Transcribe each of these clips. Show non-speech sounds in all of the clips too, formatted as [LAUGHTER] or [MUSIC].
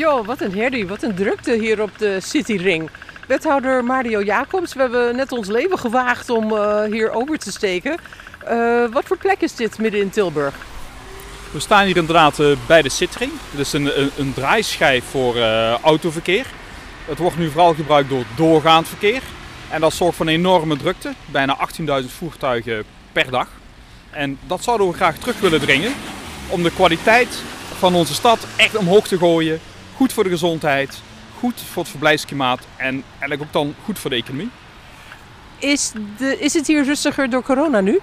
Jo, wat een herrie, wat een drukte hier op de Cityring. Wethouder Mario Jacobs, we hebben net ons leven gewaagd om uh, hier over te steken. Uh, wat voor plek is dit midden in Tilburg? We staan hier inderdaad uh, bij de Cityring. Dit is een, een, een draaischijf voor autoverkeer. Het wordt nu vooral gebruikt door doorgaand verkeer. En dat zorgt voor een enorme drukte, bijna 18.000 voertuigen per dag. En dat zouden we graag terug willen dringen om de kwaliteit van onze stad echt omhoog te gooien. Goed voor de gezondheid, goed voor het verblijfsklimaat en eigenlijk ook dan goed voor de economie. Is, de, is het hier rustiger door corona nu?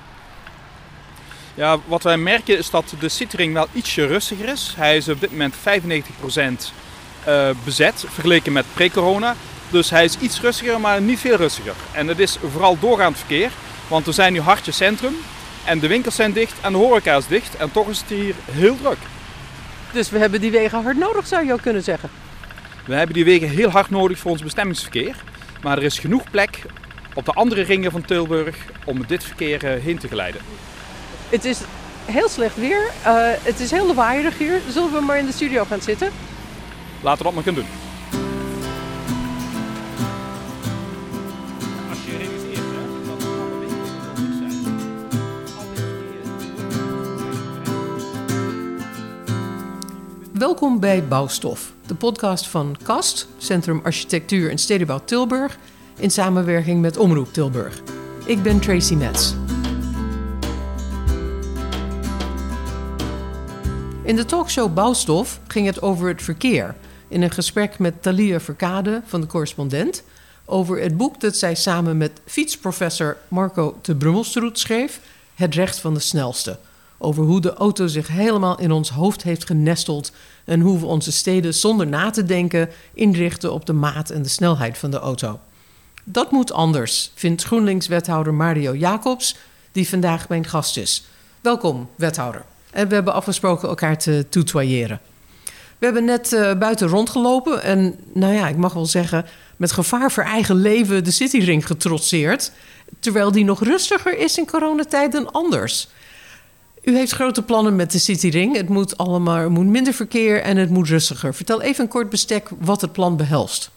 Ja, wat wij merken is dat de Cityring wel ietsje rustiger is. Hij is op dit moment 95% uh, bezet vergeleken met pre-corona. Dus hij is iets rustiger, maar niet veel rustiger. En het is vooral doorgaand verkeer, want we zijn nu hartje centrum. En de winkels zijn dicht en de horeca is dicht. En toch is het hier heel druk. Dus we hebben die wegen hard nodig, zou je ook kunnen zeggen. We hebben die wegen heel hard nodig voor ons bestemmingsverkeer. Maar er is genoeg plek op de andere ringen van Tilburg om dit verkeer eh, heen te geleiden. Het is heel slecht weer. Uh, het is heel waaierig hier. Zullen we maar in de studio gaan zitten? Laten we dat maar gaan doen. Welkom bij Bouwstof, de podcast van KAST, Centrum Architectuur en Stedenbouw Tilburg, in samenwerking met Omroep Tilburg. Ik ben Tracy Metz. In de talkshow Bouwstof ging het over het verkeer. In een gesprek met Thalia Verkade van de correspondent over het boek dat zij samen met fietsprofessor Marco de Brummelstroet schreef, Het Recht van de Snelste over hoe de auto zich helemaal in ons hoofd heeft genesteld en hoe we onze steden zonder na te denken inrichten op de maat en de snelheid van de auto. Dat moet anders, vindt GroenLinks-wethouder Mario Jacobs, die vandaag mijn gast is. Welkom, wethouder. En we hebben afgesproken elkaar te tutoyeren. We hebben net uh, buiten rondgelopen en, nou ja, ik mag wel zeggen, met gevaar voor eigen leven de Cityring getrotseerd. Terwijl die nog rustiger is in coronatijd dan anders. U heeft grote plannen met de Cityring. Het moet allemaal er moet minder verkeer en het moet rustiger. Vertel even een kort bestek wat het plan behelst.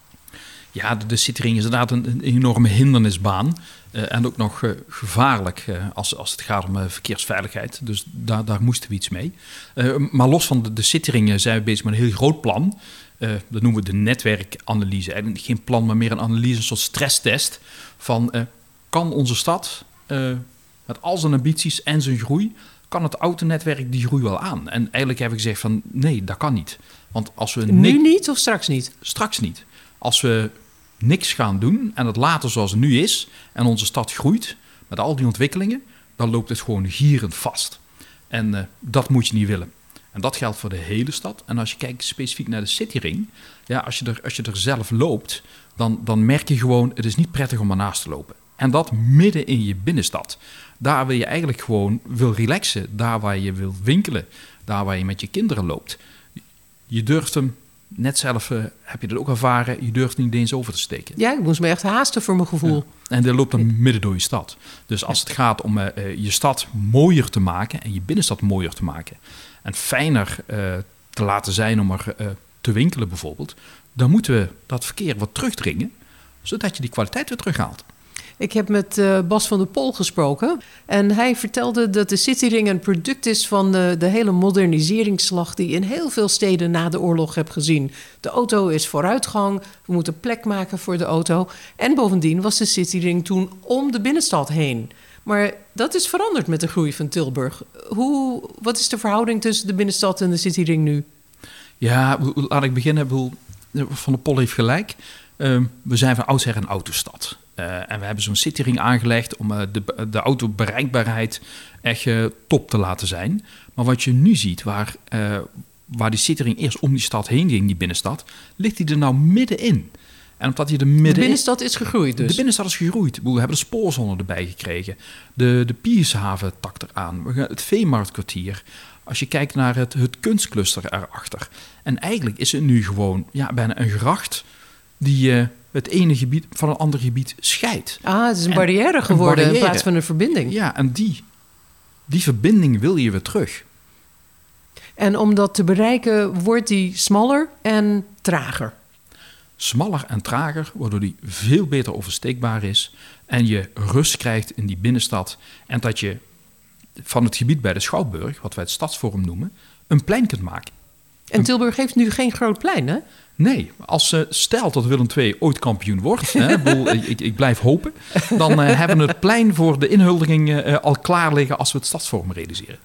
Ja, de, de Cityring is inderdaad een, enorme hindernisbaan. Uh, en ook nog uh, gevaarlijk uh, als, als het gaat om verkeersveiligheid. Dus daar, daar moesten we iets mee. maar los van de, de Cityring zijn we bezig met een heel groot plan. dat noemen we de netwerkanalyse. Eigenlijk geen plan, maar meer een analyse, een soort stresstest. Van kan onze stad met al zijn ambities en zijn groei kan het autonetwerk die groei wel aan? En eigenlijk heb ik gezegd van nee, dat kan niet. Want als we nu niet of straks niet? Straks niet. Als we niks gaan doen en het later zoals het nu is en onze stad groeit met al die ontwikkelingen, dan loopt het gewoon gierend vast. En uh, dat moet je niet willen. En dat geldt voor de hele stad. En als je kijkt specifiek naar de Cityring, ja, als, je er, als je er zelf loopt, dan, dan merk je gewoon, het is niet prettig om ernaast te lopen. En dat midden in je binnenstad. Daar waar je eigenlijk gewoon wil relaxen. Daar waar je wil winkelen. Daar waar je met je kinderen loopt. Je durft hem, net zelf uh, heb je dat ook ervaren, je durft niet eens over te steken. Ja, ik moest me echt haasten voor mijn gevoel. En dat loopt dan midden door je stad. Dus als het gaat om uh, je stad mooier te maken en je binnenstad mooier te maken. En fijner uh, te laten zijn om er te winkelen bijvoorbeeld. Dan moeten we dat verkeer wat terugdringen, zodat je die kwaliteit weer terughaalt. Ik heb met uh, Bas van der Pol gesproken. En hij vertelde dat de Cityring een product is van de, hele moderniseringsslag die in heel veel steden na de oorlog heb gezien. De auto is vooruitgang, we moeten plek maken voor de auto. En bovendien was de Cityring toen om de binnenstad heen. Maar dat is veranderd met de groei van Tilburg. Hoe, wat is de verhouding tussen de binnenstad en de Cityring nu? Ja, laat ik beginnen. Van der Pol heeft gelijk. Uh, we zijn van oudsher een autostad. Uh, en we hebben zo'n cityring aangelegd om uh, de, de autobereikbaarheid echt uh, top te laten zijn. Maar wat je nu ziet, waar, waar die cityring eerst om die stad heen ging, die binnenstad, ligt die er nou middenin. En omdat hij midden de binnenstad is gegroeid dus? De binnenstad is gegroeid. We hebben de spoorzone erbij gekregen. De, de Piershaven takt eraan. Het Veemarktkwartier. Als je kijkt naar het, het kunstcluster erachter. En eigenlijk is het nu gewoon ja, bijna een gracht die het ene gebied van een ander gebied scheidt. Ah, het is een barrière geworden in plaats van een verbinding. Ja, en die, die verbinding wil je weer terug. En om dat te bereiken wordt die smaller en trager. Smaller en trager, waardoor die veel beter oversteekbaar is. En je rust krijgt in die binnenstad. En dat je van het gebied bij de Schouwburg, wat wij het Stadsforum noemen, een plein kunt maken. En Tilburg heeft nu geen groot plein, hè? Nee, als ze stelt dat Willem II ooit kampioen wordt, hè, ik, [LAUGHS] ik, blijf hopen, dan uh, hebben we het plein voor de inhuldiging uh, al klaar liggen als we het stadsvorm realiseren.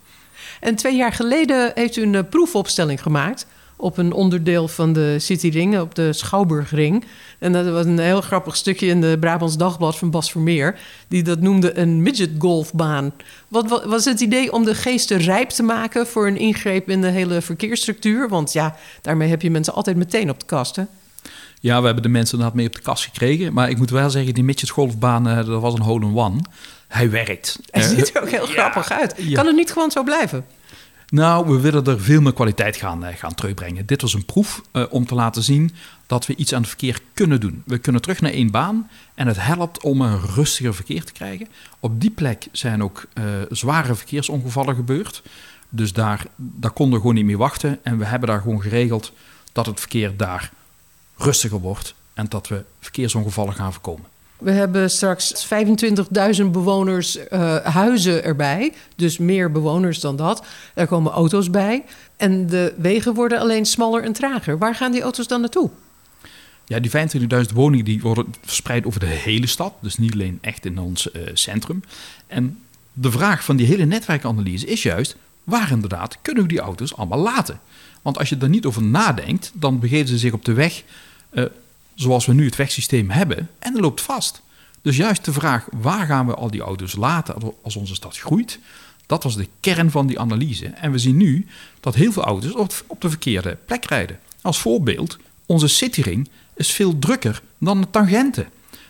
En twee jaar geleden heeft u een proefopstelling gemaakt op een onderdeel van de Cityring, op de Schouwburgring. En dat was een heel grappig stukje in de Brabants Dagblad van Bas Vermeer, die dat noemde een midget golfbaan. Wat was het idee om de geesten rijp te maken voor een ingreep in de hele verkeersstructuur? Want ja, daarmee heb je mensen altijd meteen op de kast, hè? Ja, we hebben de mensen inderdaad mee op de kast gekregen. Maar ik moet wel zeggen, die midget golfbaan, eh, dat was een hole-in-one. Hij werkt. Hij ziet er ook heel grappig uit. Kan het niet gewoon zo blijven? Nou, we willen er veel meer kwaliteit gaan, uh, gaan terugbrengen. Dit was een proef uh, om te laten zien dat we iets aan het verkeer kunnen doen. We kunnen terug naar één baan en het helpt om een rustiger verkeer te krijgen. Op die plek zijn ook uh, zware verkeersongevallen gebeurd. Dus daar, daar konden we gewoon niet meer wachten. En we hebben daar gewoon geregeld dat het verkeer daar rustiger wordt en dat we verkeersongevallen gaan voorkomen. We hebben straks 25.000 bewoners uh, huizen erbij. Dus meer bewoners dan dat. Er komen auto's bij. En de wegen worden alleen smaller en trager. Waar gaan die auto's dan naartoe? Ja, die 25.000 woningen die worden verspreid over de hele stad. Dus niet alleen echt in ons uh, centrum. En de vraag van die hele netwerkanalyse is juist... waar inderdaad kunnen we die auto's allemaal laten? Want als je er niet over nadenkt... dan begeven ze zich op de weg... Uh, zoals we nu het wegsysteem hebben en dat loopt vast. Dus juist de vraag waar gaan we al die auto's laten als onze stad groeit, dat was de kern van die analyse. En we zien nu dat heel veel auto's op de verkeerde plek rijden. Als voorbeeld, onze cityring is veel drukker dan de tangenten.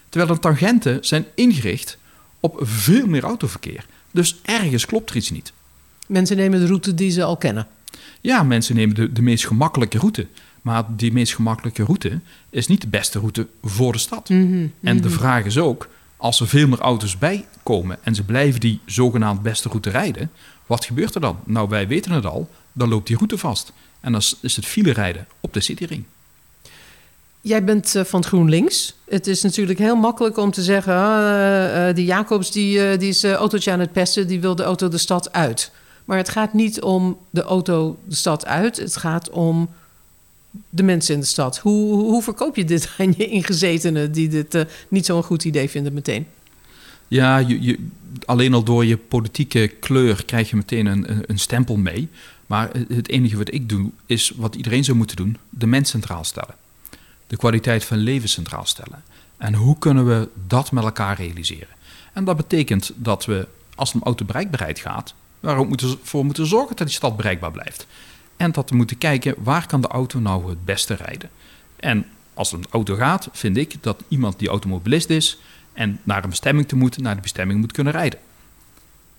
Terwijl de tangenten zijn ingericht op veel meer autoverkeer. Dus ergens klopt er iets niet. Mensen nemen de route die ze al kennen. Ja, mensen nemen de, de meest gemakkelijke route. Maar die meest gemakkelijke route is niet de beste route voor de stad. Mhm, en de mhm. vraag is ook, als er veel meer auto's bijkomen en ze blijven die zogenaamd beste route rijden, wat gebeurt er dan? Nou, wij weten het al, dan loopt die route vast. En dan is het file rijden op de cityring. Jij bent uh, van GroenLinks. Het is natuurlijk heel makkelijk om te zeggen... Uh, uh, die Jacobs die, die is autootje aan het pesten, die wil de auto de stad uit. Maar het gaat niet om de auto de stad uit. Het gaat om de mensen in de stad. Hoe, hoe verkoop je dit aan je ingezetenen die dit uh, niet zo'n goed idee vinden meteen? Ja, je, je, alleen al door je politieke kleur krijg je meteen een, een, stempel mee. Maar het enige wat ik doe, is wat iedereen zou moeten doen: de mens centraal stellen. De kwaliteit van leven centraal stellen. En hoe kunnen we dat met elkaar realiseren? En dat betekent dat we, als het om autobereikbaarheid gaat, waarop moeten voor moeten zorgen dat die stad bereikbaar blijft. En dat we moeten kijken waar kan de auto nou het beste rijden. En als een auto gaat, vind ik dat iemand die automobilist is en naar een bestemming te moeten, naar de bestemming moet kunnen rijden.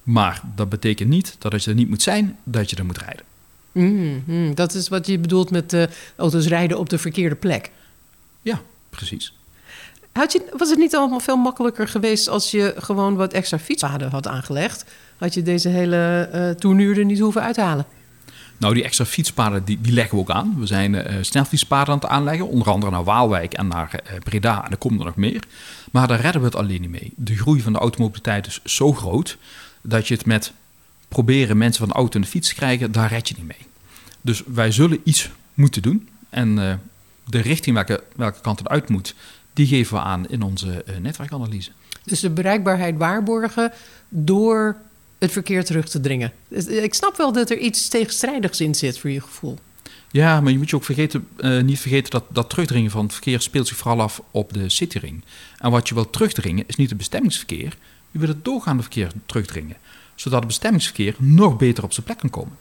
Maar dat betekent niet dat als je er niet moet zijn, dat je er moet rijden. Mm, mm, dat is wat je bedoelt met uh, auto's rijden op de verkeerde plek. Ja, precies. Had je, was het niet allemaal veel makkelijker geweest als je gewoon wat extra fietspaden had aangelegd? Had je deze hele uh, tournuur er niet hoeven uithalen? Nou, die extra fietspaden die, die leggen we ook aan. We zijn uh, snelfietspaden aan het aanleggen, onder andere naar Waalwijk en naar uh, Breda. En er komen er nog meer. Maar daar redden we het alleen niet mee. De groei van de automobiliteit is zo groot dat je het met proberen mensen van de auto en de fiets te krijgen, daar red je niet mee. Dus wij zullen iets moeten doen. En uh, de richting welke, welke kant het uit moet, die geven we aan in onze netwerkanalyse. Dus de bereikbaarheid waarborgen door het verkeer terug te dringen. Eh, ik snap wel dat er iets tegenstrijdigs in zit voor je gevoel. Ja, maar je moet je ook vergeten, uh, niet vergeten dat dat terugdringen van het verkeer speelt zich vooral af op de cityring. En wat je wil terugdringen is niet het bestemmingsverkeer, je wil het doorgaande verkeer terugdringen. Zodat het bestemmingsverkeer nog beter op zijn plek kan komen.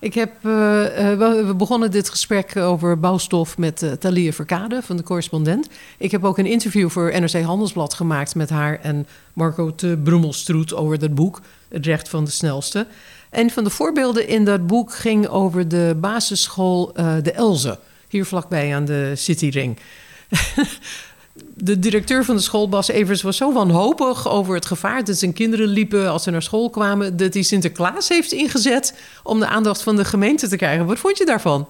Ik heb, uh, we begonnen dit gesprek over bouwstof met uh, Verkade van de correspondent. Ik heb ook een interview voor NRC Handelsblad gemaakt met haar en Marco de Brummelstroet over dat boek, Het Recht van de Snelste. Een van de voorbeelden in dat boek ging over de basisschool De Elze, hier vlakbij aan de Cityring. [LAUGHS] de directeur van de school, Bas Evers, was zo wanhopig over het gevaar dat zijn kinderen liepen als ze naar school kwamen, dat hij Sinterklaas heeft ingezet om de aandacht van de gemeente te krijgen. Wat vond je daarvan?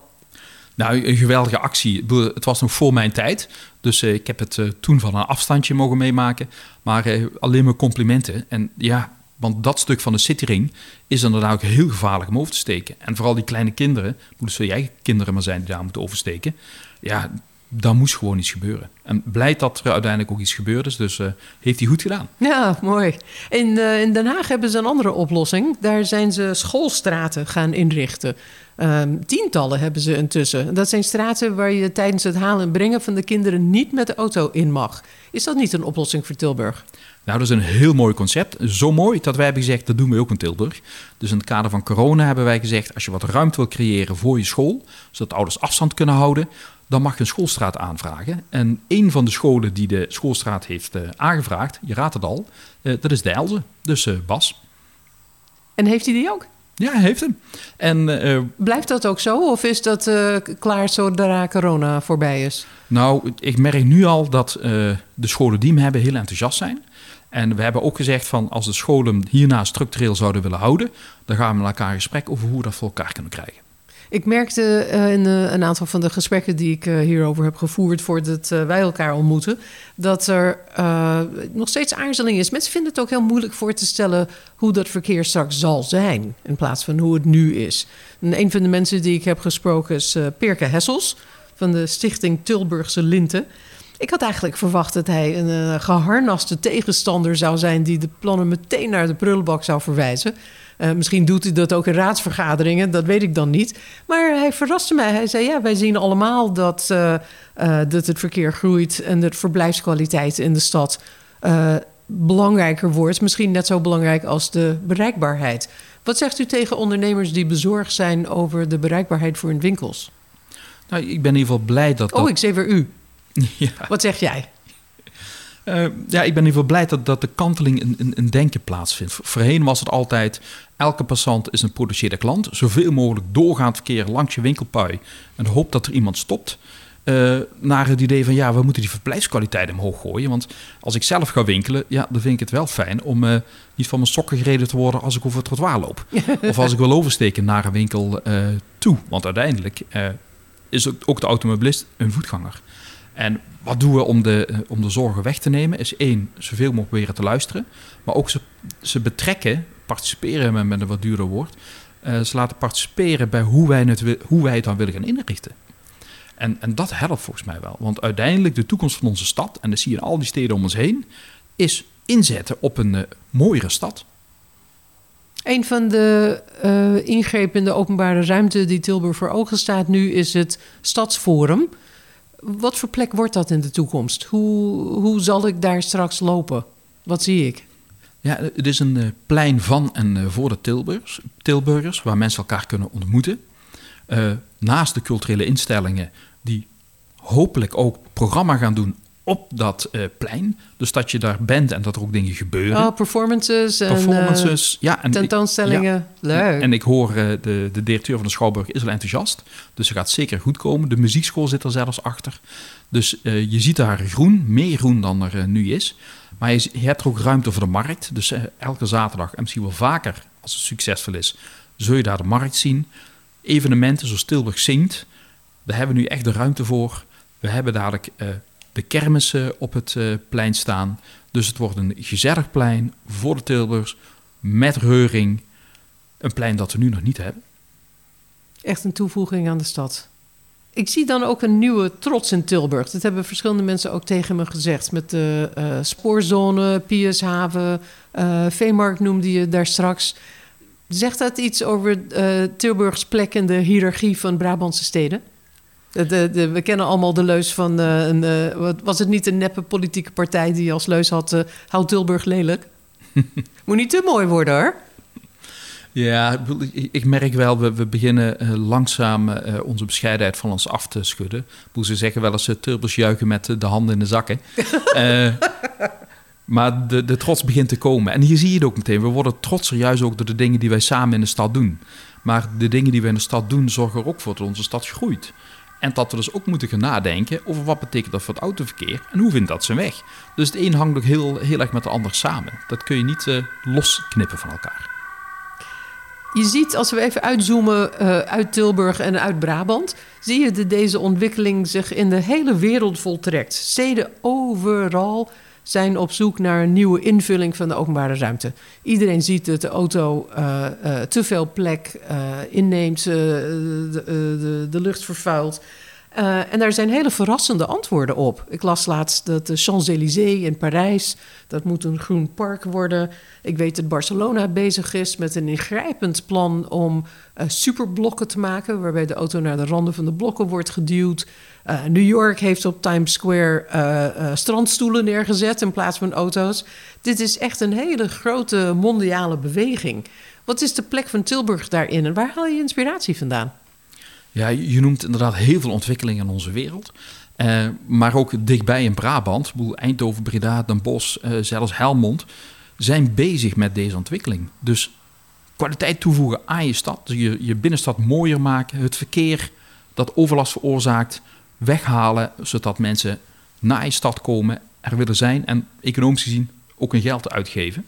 Nou, een geweldige actie. Het was nog voor mijn tijd. Dus ik heb het toen van een afstandje mogen meemaken. Maar alleen maar complimenten. En ja, want dat stuk van de cityring is inderdaad ook heel gevaarlijk om over te steken. En vooral die kleine kinderen, moeten jij kinderen maar zijn die daar moeten oversteken. Ja, dan moest gewoon iets gebeuren. En blij dat er uiteindelijk ook iets gebeurd is. Dus uh, heeft hij goed gedaan. Ja, mooi. In, uh, in Den Haag hebben ze een andere oplossing. Daar zijn ze schoolstraten gaan inrichten. Um, tientallen hebben ze intussen. Dat zijn straten waar je tijdens het halen en brengen van de kinderen niet met de auto in mag. Is dat niet een oplossing voor Tilburg? Nou, dat is een heel mooi concept. Zo mooi dat wij hebben gezegd, dat doen we ook in Tilburg. Dus in het kader van corona hebben wij gezegd, als je wat ruimte wil creëren voor je school, zodat ouders afstand kunnen houden, dan mag je een schoolstraat aanvragen. En een van de scholen die de schoolstraat heeft uh, aangevraagd, je raadt het al, uh, dat is de Elze, dus uh, Bas. En heeft hij die ook? Ja, hij heeft hem. En, Blijft dat ook zo? Of is dat klaar zodra corona voorbij is? Nou, ik merk nu al dat de scholen die hem hebben heel enthousiast zijn. En we hebben ook gezegd van als de scholen hierna structureel zouden willen houden, dan gaan we met elkaar in gesprek over hoe we dat voor elkaar kunnen krijgen. Ik merkte uh, in een aantal van de gesprekken die ik uh, hierover heb gevoerd voordat wij elkaar ontmoeten, dat er nog steeds aarzeling is. Mensen vinden het ook heel moeilijk voor te stellen hoe dat verkeer straks zal zijn, in plaats van hoe het nu is. En een van de mensen die ik heb gesproken is Perke Hessels van de Stichting Tilburgse Linten. Ik had eigenlijk verwacht dat hij een geharnaste tegenstander zou zijn die de plannen meteen naar de prullenbak zou verwijzen. Uh, misschien doet hij dat ook in raadsvergaderingen, dat weet ik dan niet. Maar hij verraste mij. Hij zei: Ja, wij zien allemaal dat, uh, dat het verkeer groeit en de verblijfskwaliteit in de stad belangrijker wordt. Misschien net zo belangrijk als de bereikbaarheid. Wat zegt u tegen ondernemers die bezorgd zijn over de bereikbaarheid voor hun winkels? Nou, ik ben in ieder geval blij dat. Oh, ik zeg weer u. [LAUGHS] Ja. Wat zeg jij? Uh, ja, ik ben in ieder geval blij dat, dat de kanteling een, een denken plaatsvindt. Voorheen was het altijd, elke passant is een potentiële klant. Zoveel mogelijk doorgaand verkeer langs je winkelpui. En hoop dat er iemand stopt. Uh, naar het idee van, ja, we moeten die verblijfskwaliteit omhoog gooien. Want als ik zelf ga winkelen, ja, dan vind ik het wel fijn om uh, niet van mijn sokken gereden te worden als ik over het trottoir loop. [LAUGHS] of als ik wil oversteken naar een winkel toe. Want uiteindelijk is ook de automobilist een voetganger. En wat doen we om de, eh, om de zorgen weg te nemen? Is één, zoveel mogelijk proberen te luisteren. Maar ook ze, ze betrekken, participeren met, met een wat duurder woord. Uh, ze laten participeren bij hoe wij, het, hoe wij het dan willen gaan inrichten. En, en dat helpt volgens mij wel. Want uiteindelijk de toekomst van onze stad, en dat zie je in al die steden om ons heen, is inzetten op een uh, mooiere stad. Een van de uh, ingrepen in de openbare ruimte die Tilburg voor ogen staat nu is het Stadsforum. Wat voor plek wordt dat in de toekomst? Hoe, hoe zal ik daar straks lopen? Wat zie ik? Ja, het is een uh, plein van en uh, voor de Tilburgers, Tilburgers, waar mensen elkaar kunnen ontmoeten. Uh, naast de culturele instellingen die hopelijk ook programma gaan doen op dat uh, plein. Dus dat je daar bent en dat er ook dingen gebeuren. Oh, performances. Performances, en, uh, ja. En tentoonstellingen. Ja, Leuk. En ik hoor uh, de, de directeur van de Schouwburg is wel enthousiast. Dus ze gaat zeker goed komen. De muziekschool zit er zelfs achter. Dus je ziet daar groen, meer groen dan er nu is. Maar je, je, hebt er ook ruimte voor de markt. Dus elke zaterdag, en misschien wel vaker als het succesvol is, zul je daar de markt zien. Evenementen zoals Tilburg zingt. Daar hebben we nu echt de ruimte voor. We hebben dadelijk de kermissen op het uh, plein staan. Dus het wordt een gezellig plein voor de Tilburgers met reuring. Een plein dat we nu nog niet hebben. Echt een toevoeging aan de stad. Ik zie dan ook een nieuwe trots in Tilburg. Dat hebben verschillende mensen ook tegen me gezegd. Met de uh, spoorzone, Piershaven, uh, Veemarkt noemde je daar straks. Zegt dat iets over uh, Tilburgs plek in de hiërarchie van Brabantse steden? De, de, we kennen allemaal de leus van. Uh, een, uh, wat, was het niet een neppe politieke partij die als leus had. Uh, Houd Tilburg lelijk? [LAUGHS] Moet niet te mooi worden hoor. Ja, ik merk wel, we, we beginnen langzaam onze bescheidenheid van ons af te schudden. Ze zeggen wel eens Tilburgs juichen met de handen in de zakken. [LAUGHS] maar de, de trots begint te komen. En hier zie je het ook meteen. We worden trotser juist ook door de dingen die wij samen in de stad doen. Maar de dingen die we in de stad doen zorgen er ook voor dat onze stad groeit. En dat we dus ook moeten gaan nadenken over wat betekent dat voor het autoverkeer en hoe vindt dat zijn weg. Dus het een hangt ook heel, heel erg met de ander samen. Dat kun je niet uh, losknippen van elkaar. Je ziet, als we even uitzoomen uh, uit Tilburg en uit Brabant, zie je dat deze ontwikkeling zich in de hele wereld voltrekt. Steden overal zijn op zoek naar een nieuwe invulling van de openbare ruimte. Iedereen ziet dat de auto uh, uh, te veel plek uh, inneemt, de, de, de, lucht vervuilt. En daar zijn hele verrassende antwoorden op. Ik las laatst dat de Champs-Élysées in Parijs, dat moet een groen park worden. Ik weet dat Barcelona bezig is met een ingrijpend plan om superblokken te maken, waarbij de auto naar de randen van de blokken wordt geduwd. Uh, New York heeft op Times Square strandstoelen neergezet in plaats van auto's. Dit is echt een hele grote mondiale beweging. Wat is de plek van Tilburg daarin en waar haal je inspiratie vandaan? Ja, je noemt inderdaad heel veel ontwikkelingen in onze wereld. maar ook dichtbij in Brabant, Eindhoven, Breda, Den Bosch, zelfs Helmond, zijn bezig met deze ontwikkeling. Dus kwaliteit toevoegen aan je stad, je, je binnenstad mooier maken, het verkeer dat overlast veroorzaakt, weghalen, zodat mensen naar je stad komen, er willen zijn en economisch gezien ook een geld uitgeven.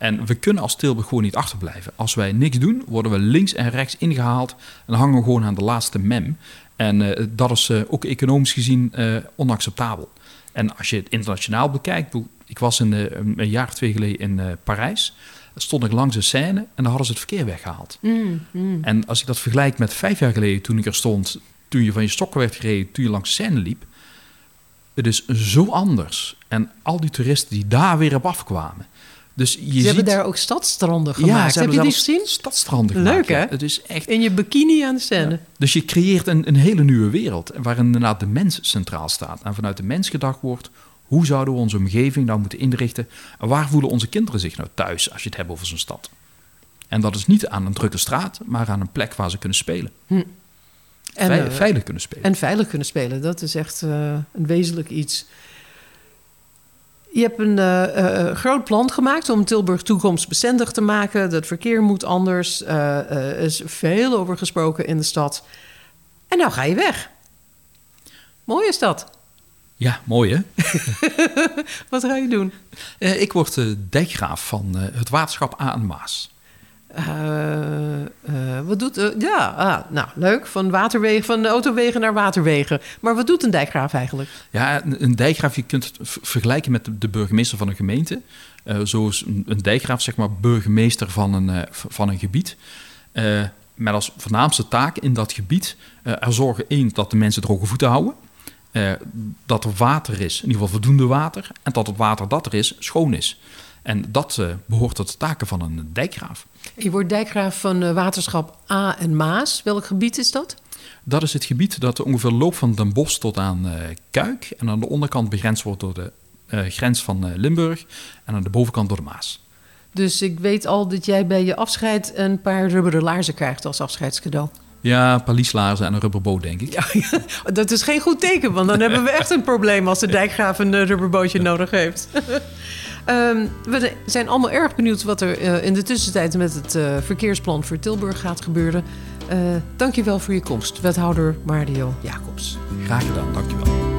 En we kunnen als Tilburg gewoon niet achterblijven. Als wij niks doen, worden we links en rechts ingehaald en hangen we gewoon aan de laatste mem. En uh, dat is uh, ook economisch gezien uh, onacceptabel. En als je het internationaal bekijkt, ik was in, een jaar of twee geleden in Parijs, stond ik langs een scène en daar hadden ze het verkeer weggehaald. Mm, mm. En als ik dat vergelijk met vijf jaar geleden, toen ik er stond, toen je van je stokken werd gereden, toen je langs de scène liep. Het is zo anders. En al die toeristen die daar weer op afkwamen. Dus je ze ziet... hebben daar ook stadstranden gemaakt. Ja, Heb je die gezien? Stadstranden Leuk hè? Het is echt... In je bikini aan de scène. Dus je creëert een, een hele nieuwe wereld. Waarin inderdaad de mens centraal staat. En vanuit de mens gedacht wordt... Hoe zouden we onze omgeving nou moeten inrichten? En waar voelen onze kinderen zich nou thuis als je het hebt over zo'n stad? En dat is niet aan een drukke straat, maar aan een plek waar ze kunnen spelen. Hm. En, eh, veilig, kunnen spelen. En veilig kunnen spelen, dat is echt uh, een wezenlijk iets. Je hebt een uh, groot plan gemaakt om Tilburg toekomstbestendig te maken. Dat verkeer moet anders. Er is veel over gesproken in de stad. En nou ga je weg. Mooi is dat. Ja, mooi hè? [LAUGHS] Wat ga je doen? ik word de dijkgraaf van het waterschap A en Maas. Uh, uh, wat doet. Uh, ja, ah, nou leuk. Van waterwegen, van autowegen naar waterwegen. Maar wat doet een dijkgraaf eigenlijk? Ja, een, dijkgraaf, je kunt het vergelijken met de, burgemeester van een gemeente. zo is een, dijkgraaf, zeg maar, burgemeester van een, van een gebied. met als voornaamste taak in dat gebied er zorgen één dat de mensen droge voeten houden. dat er water is, in ieder geval voldoende water. En dat het water dat er is, schoon is. En dat uh, behoort tot de taken van een dijkgraaf. Je wordt dijkgraaf van uh, waterschap A en Maas. Welk gebied is dat? Dat is het gebied dat ongeveer loopt van Den Bosch tot aan uh, Kuik. En aan de onderkant begrensd wordt door de grens van Limburg. En aan de bovenkant door de Maas. Dus ik weet al dat jij bij je afscheid een paar rubberen laarzen krijgt als afscheidscadeau. Ja, palieslaarzen en een rubberboot, denk ik. Ja, [LAUGHS] dat is geen goed teken, want dan hebben we echt een probleem als de dijkgraaf een rubberbootje nodig heeft. [LAUGHS] Um, we zijn allemaal erg benieuwd wat er uh, in de tussentijd met het uh, verkeersplan voor Tilburg gaat gebeuren. Uh, dankjewel voor je komst, wethouder Mario Jacobs. Graag gedaan, dankjewel.